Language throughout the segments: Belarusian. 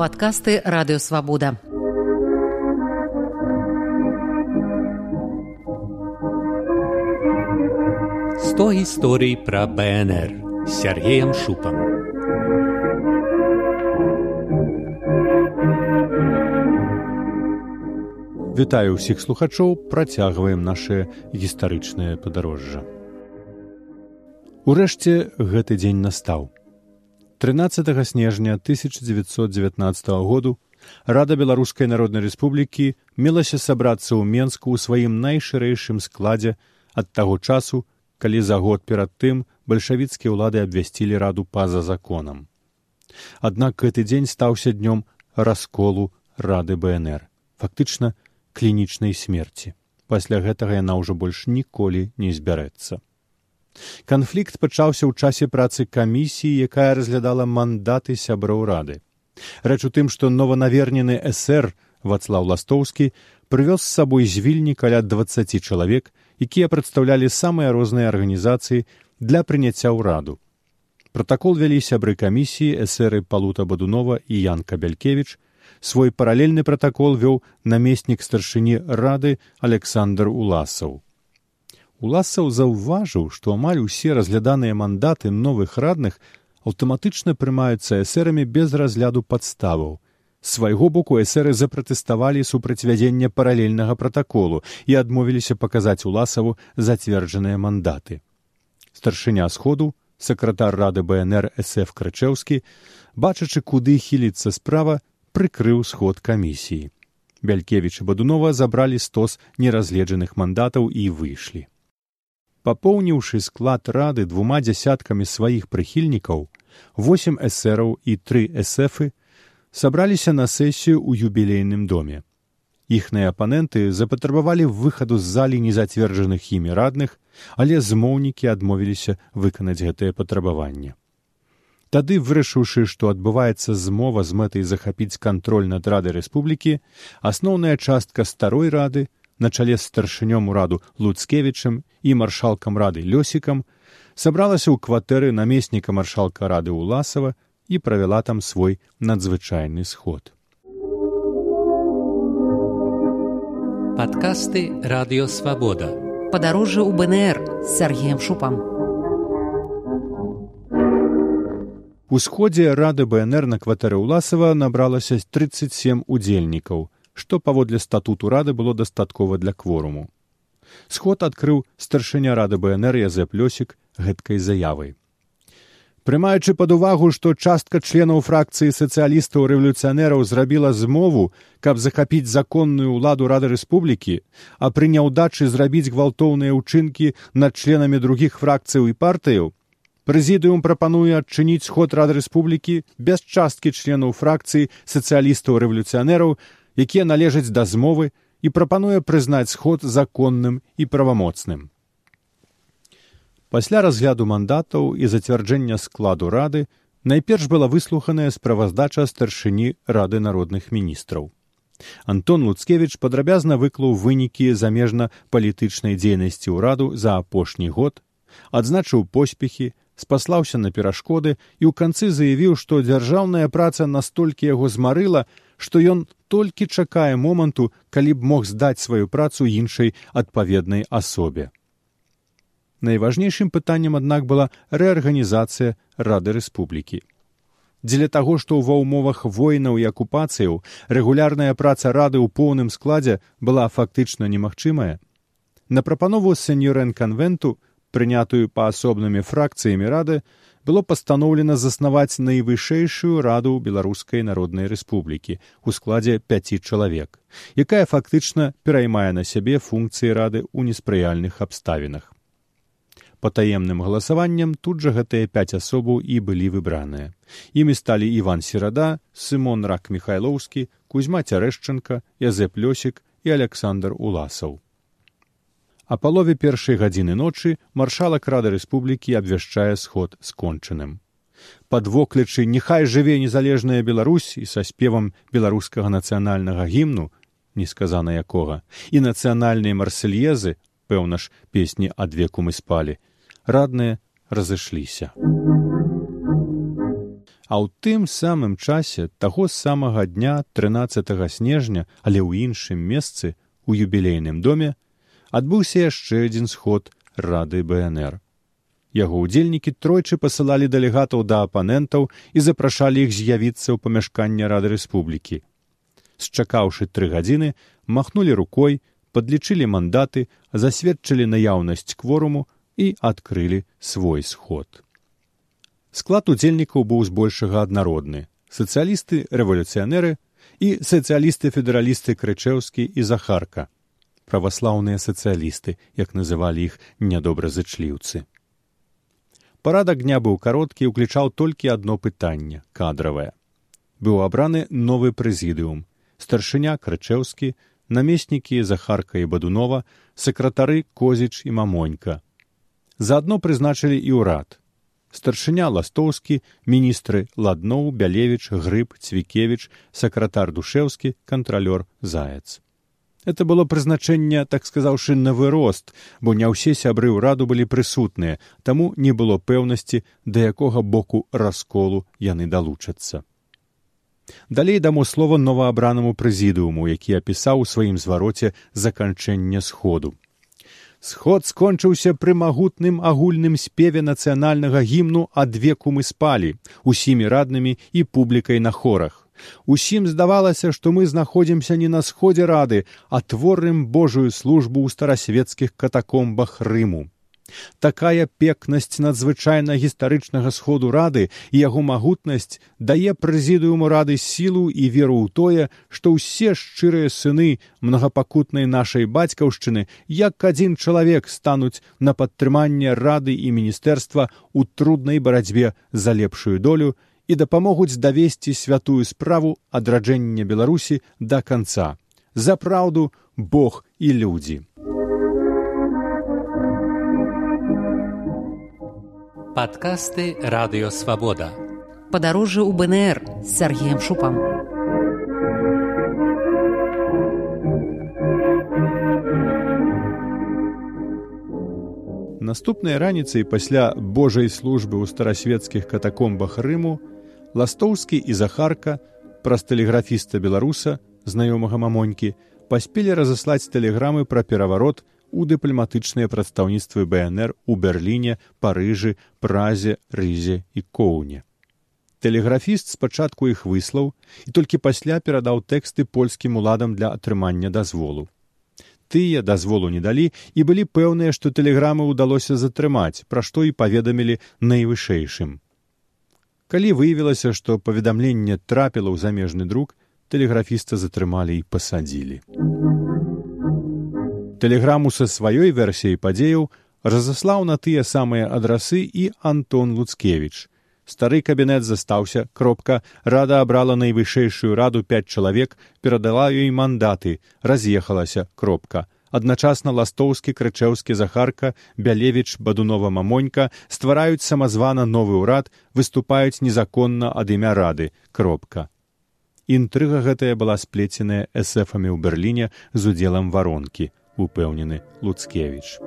падкасты радыёвабода. Сто гісторый пра БНР з Сергеем Шупам. Вітаю ўсіх слухачоў, працягваем наше гістарычнае падарожжа. Урэшце гэты дзень настаў. 13 снежня 1919 году Рада Беларускай Народнай Рэспублікі мелася сабрацца ў Менску ў сваім найшырэйшым складзе ад таго часу, калі за год перад тым бальшавіцкія ўлады абвясцілі раду па-за законам. Аднак гэты дзень стаўся днём расколу рады БНР, фактычна клінічнай смерці. Пасля гэтага яна ўжо больш ніколі не збярэцца. Канфлікт пачаўся ў часе працы камісіі, якая разглядала мандаты сяброў рады. Рэч у тым, што нованавернены эсэр Вацлаў Ластоўскі прывёз з сабой з вільні каля двадцаці чалавек, якія прадстаўлялі самыя розныя арганізацыі для прыняцця ўраду. Пратакол вялі сябры камісіі эсэры палута бадунова і ян кабялькевич свой паралельны пратакол вёў намеснік старшыні рады александр уласаў уласаў заўважыў што амаль усе разгляданыя мандаты новых радных аўтаматычна прымаюцца эсэрамі без разгляду падставаў. Свайго боку эсэры запратэставалі супраць вядзення паралельнага пратаколу і адмовіліся паказаць уласаву зацверджаныя мандаты. Старшыня сходу сакратар рады бнр сф крычэўскі бачачы куды хіліцца справа прыкрыў сход камісіі. Бялькевич і бадунова забралі стос неразгледжаных мандатаў і выйшлі папоўніўшы склад рады двума дзясяткамі сваіх прыхільнікаў восем эсэраў і тры эсэфы сабраліся на сесію ў юбілейным доме. Іхныя апаненты запатрабавалі выхаду з залі незацверджаных імі радных але змоўнікі адмовіліся выканаць гэтае патрабаванне. Тады вырашыўшы што адбываецца змова з мэтай захапіць кантроль над рады рэспублікі асноўная частка старой рады на чале з старшынём ураду луцкевічам і маршалкам рады лёсікам сабралася ў кватэры намесніка маршалка рады уласава і правяла там свой надзвычайны сход. Падкасты радыёвабода падарожжа ў бнр з сергеем шупам. Усходзе рады бнр на кватэры ўласава набралася тридцать семь удзельнікаў што паводле статуту рады было дастаткова для кворуму. Сход адкрыў старшыня рады бнр язэп лёсік гэткай заявай. Прымаючы пад увагу, што частка членаў фракцыі сацыялістаў рэвалюцыянераў зрабіла змову, каб захапіць законную ўладу рады рэспублікі, а пры няўдачы зрабіць гвалтоўныя ўчынкі над членамі другіх фракцыяў і партыяў, прэзідыум прапануе адчыніць сход рады рэспублікі без часткі членаў фракцыі сацыялістаў рэвалюцыянераў якія належаць да змовы і прапануе прызнаць сход законным і правамоцным. Пасля разгляду мандатаў і зацвярджэння складу рады найперш была выслуханая справаздача старшыні рады народных міністраў. Антон Луцкевіч падрабязна выклаў вынікі замежна палітычнай дзейнасці ўраду за апошні год, адзначыў поспехі, спаслаўся на перашкоды і ў канцы заявіў, што дзяржаўная праца настолькі яго змарыла, што ён толькі чакае моманту, калі б мог здаць сваю працу іншай адпаведнай асобе. Найважнейшым пытаннем, аднак была рэарганізацыя рады рэспублікі. Дзеля таго, што ва ўмовах воінаў і акупацыяў рэгулярная праца рады ў поўным складзе была фактычна немагчымая, на прапанову сеньорэн канвенту, прынятую паасобнымі фракцыямі рады, было пастаноўлена заснаваць найвышэйшую раду беларускай народнай рэспублікі у складзе пяці чалавек якая фактычна пераймае на сябе функцыі рады ў неспрыяльных абставінах па таемным галасаваннем тут жа гэтыя пяць асобаў і былі выбраныя. Імі сталі іван серада сымон рак михайлоўскі кузьма цярэшчынка язэп лёсік і александр уласаў а палове першай гадзіны ночы маршалак рады рэспублікі абвяшчае сход скончаным. Пад воклічы няхай жыве незалежная беларусь і са спевам беларускага нацыянальнага гімну несказана якога і нацыянальныя марсельезы пэўна ж песні адвеку мы спалі радныя разышліся. А ў тым самым часе таго самага дня 13 снежня, але ў іншым месцы у юбілейным доме адбыўся яшчэ адзін сход рады БНР. Яго ўдзельнікі тройчы пасылалі дэлегатаў да апанентаў і запрашалі іх з'явіцца ў памяшканне рады рэспублікі. Счакаўшы тры гадзіны, махнулі рукой, падлічылі мандаты, засведчылі наяўнасць кворуму і адкрылі свой сход. Склад удзельнікаў быў збольшага аднародны сацыялісты рэвалюцыянеры і сацыялісты-федэралісты крычэўскі і захарка праваслаўныя сацыялісты як называлі іх нядобразычліўцы. Парадак дня быў кароткі і ўключаў толькі адно пытанне кадравае. Быў абраны новы прэзідыум старшыня крычэўскі намеснікі захарка і бадунова сакратары козіч і мамонька. Заадно прызначылі і ўрад. Старшыня ластоўскі міністры ладноў бялевіч грыб цвікевіч сакратар душеўскі кантралёр заяц это было прызначэнне так сказаўшы на вырост бо не ўсе сябры ўраду былі прысутныя таму не было пэўнасці да якога боку расколу яны далучацца. Далей дамо слова новаабранаму прэзідыуму які апісаў у сваім звароце заканчэння сходу. Сход скончыўся пры магутным агульным спеве нацыянальнага гімну адвеку мы спалі усімі раднымі і публікай на хорах усім здавалася што мы знаходзімся не на сходзе рады а творым божую службу ў старасвецкіх катакомбах рыму. Такая пекнасць надзвычайна гістарычнага сходу рады і яго магутнасць дае прэзідыуму рады сілу і веру ў тое што ўсе шчырыя сыны мнагапакутнай нашай бацькаўшчыны як адзін чалавек стануць на падтрыманне рады і міністэрства ў труднай барацьбе за лепшую долю і дапамогуць давесці святую справу адраджэння беларусі да канца за праўду бог і людзі Падкасты радыёвабода. Падарожжа ў БНР з Сергеем Шупам. Наступнай раніцай пасля Божай службы ў старасвецкіх катакомбах Рыму Ластоўскі і Захарка праз тэлеграфіста беларуса, знаёмага мамонькі, паспелі разаслаць тэлеграмы пра пераварот у дыпламатычныя прадстаўніцтвы бнр у берліне парыжы празе рызе і коўне тэлеграфіст спачатку іх выслаў і толькі пасля перадаў тэксты польскім уладам для атрымання дазволу. Тыя дазволу не далі і былі пэўныя што тэлеграмы ўдалося затрымаць пра што і паведамілі найвышэйшым калі выявілася што паведамленне трапіла ў замежны друк тэлеграфіста затрымалі і пасадзілі. Тэлеграму са сваёй версіяй падзеяў разаслаў на тыя самыя адрасы і антон луцкевич стары кабінет застаўся кропка рада абрала найвышэйшую раду пяць чалавек перадала ёй мандаты раз'ехалася кропка адначасна ластоўскі крычэўскі захарка бялевіч бадунова мамонька ствараюць самазвана новы ўрад выступаюць незаконна ад імя рады кропка. Інтрыга гэтая была сплеценая эсэфамі ў берліне з удзелам варонкі упэўнены луцкевич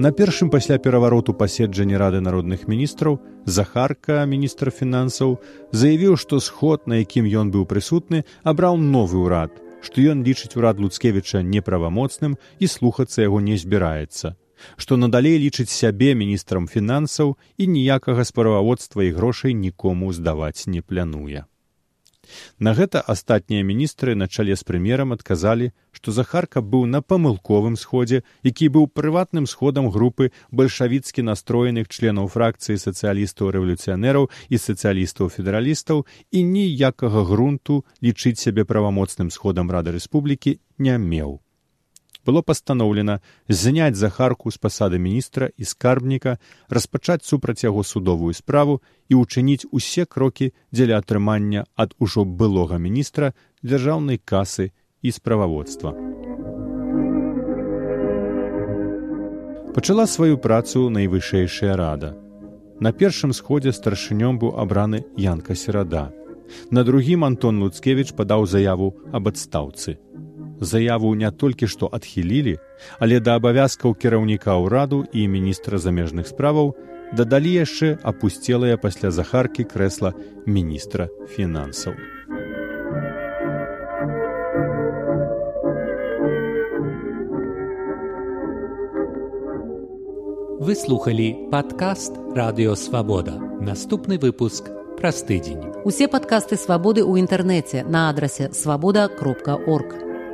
на першым пасля перавароту паседжання рады народных міністраў захарка міністр фінансаў заявіў што сход на якім ён быў прысутны абраў новы ўрад што ён лічыць урад луцкевіча неправамоцным і слухацца яго не збіраецца што надалей лічыць сябе міністрам фінансаў і ніякага справаводства і грошай нікому здаваць не плянуе На гэта астатнія міністры на чале з прэм'ерам адказалі, што захарка быў на памылковым сходзе, які быў прыватным сходам групы бальшавіцкі настроеных членаў фракцыі сацыялістаў рэвалюцыянераў і сацыялістаў федэралістаў і ніякага грунту лічыць сябе правамоцным сходам рады рэспублікі не меў было пастаноўлена зняць захарку з пасады міністра і скарбніка распачаць супраць яго судовую справу і ўчыніць усе крокі дзеля атрымання ад ужо былога міністра дзяржаўнай касы і справаводства пачала сваю працу найвышэйшая рада. На першым сходзе старшынём быў абраны янка серада. На другім антон луцкевич падаў заяву аб адстаўцы заяву не толькі што адхілілі, але да абавязкаў кіраўніка ўраду і міністра замежных справаў дадалі яшчэ апусцелыя пасля захаркі крэсла міністра фінансаў. Вы слухалі падкаст радыёвабода. Наступны выпуск праз тыдзень. Усе падкасты свабоды ў інтэрнэце на адрасе свабода кропка орг.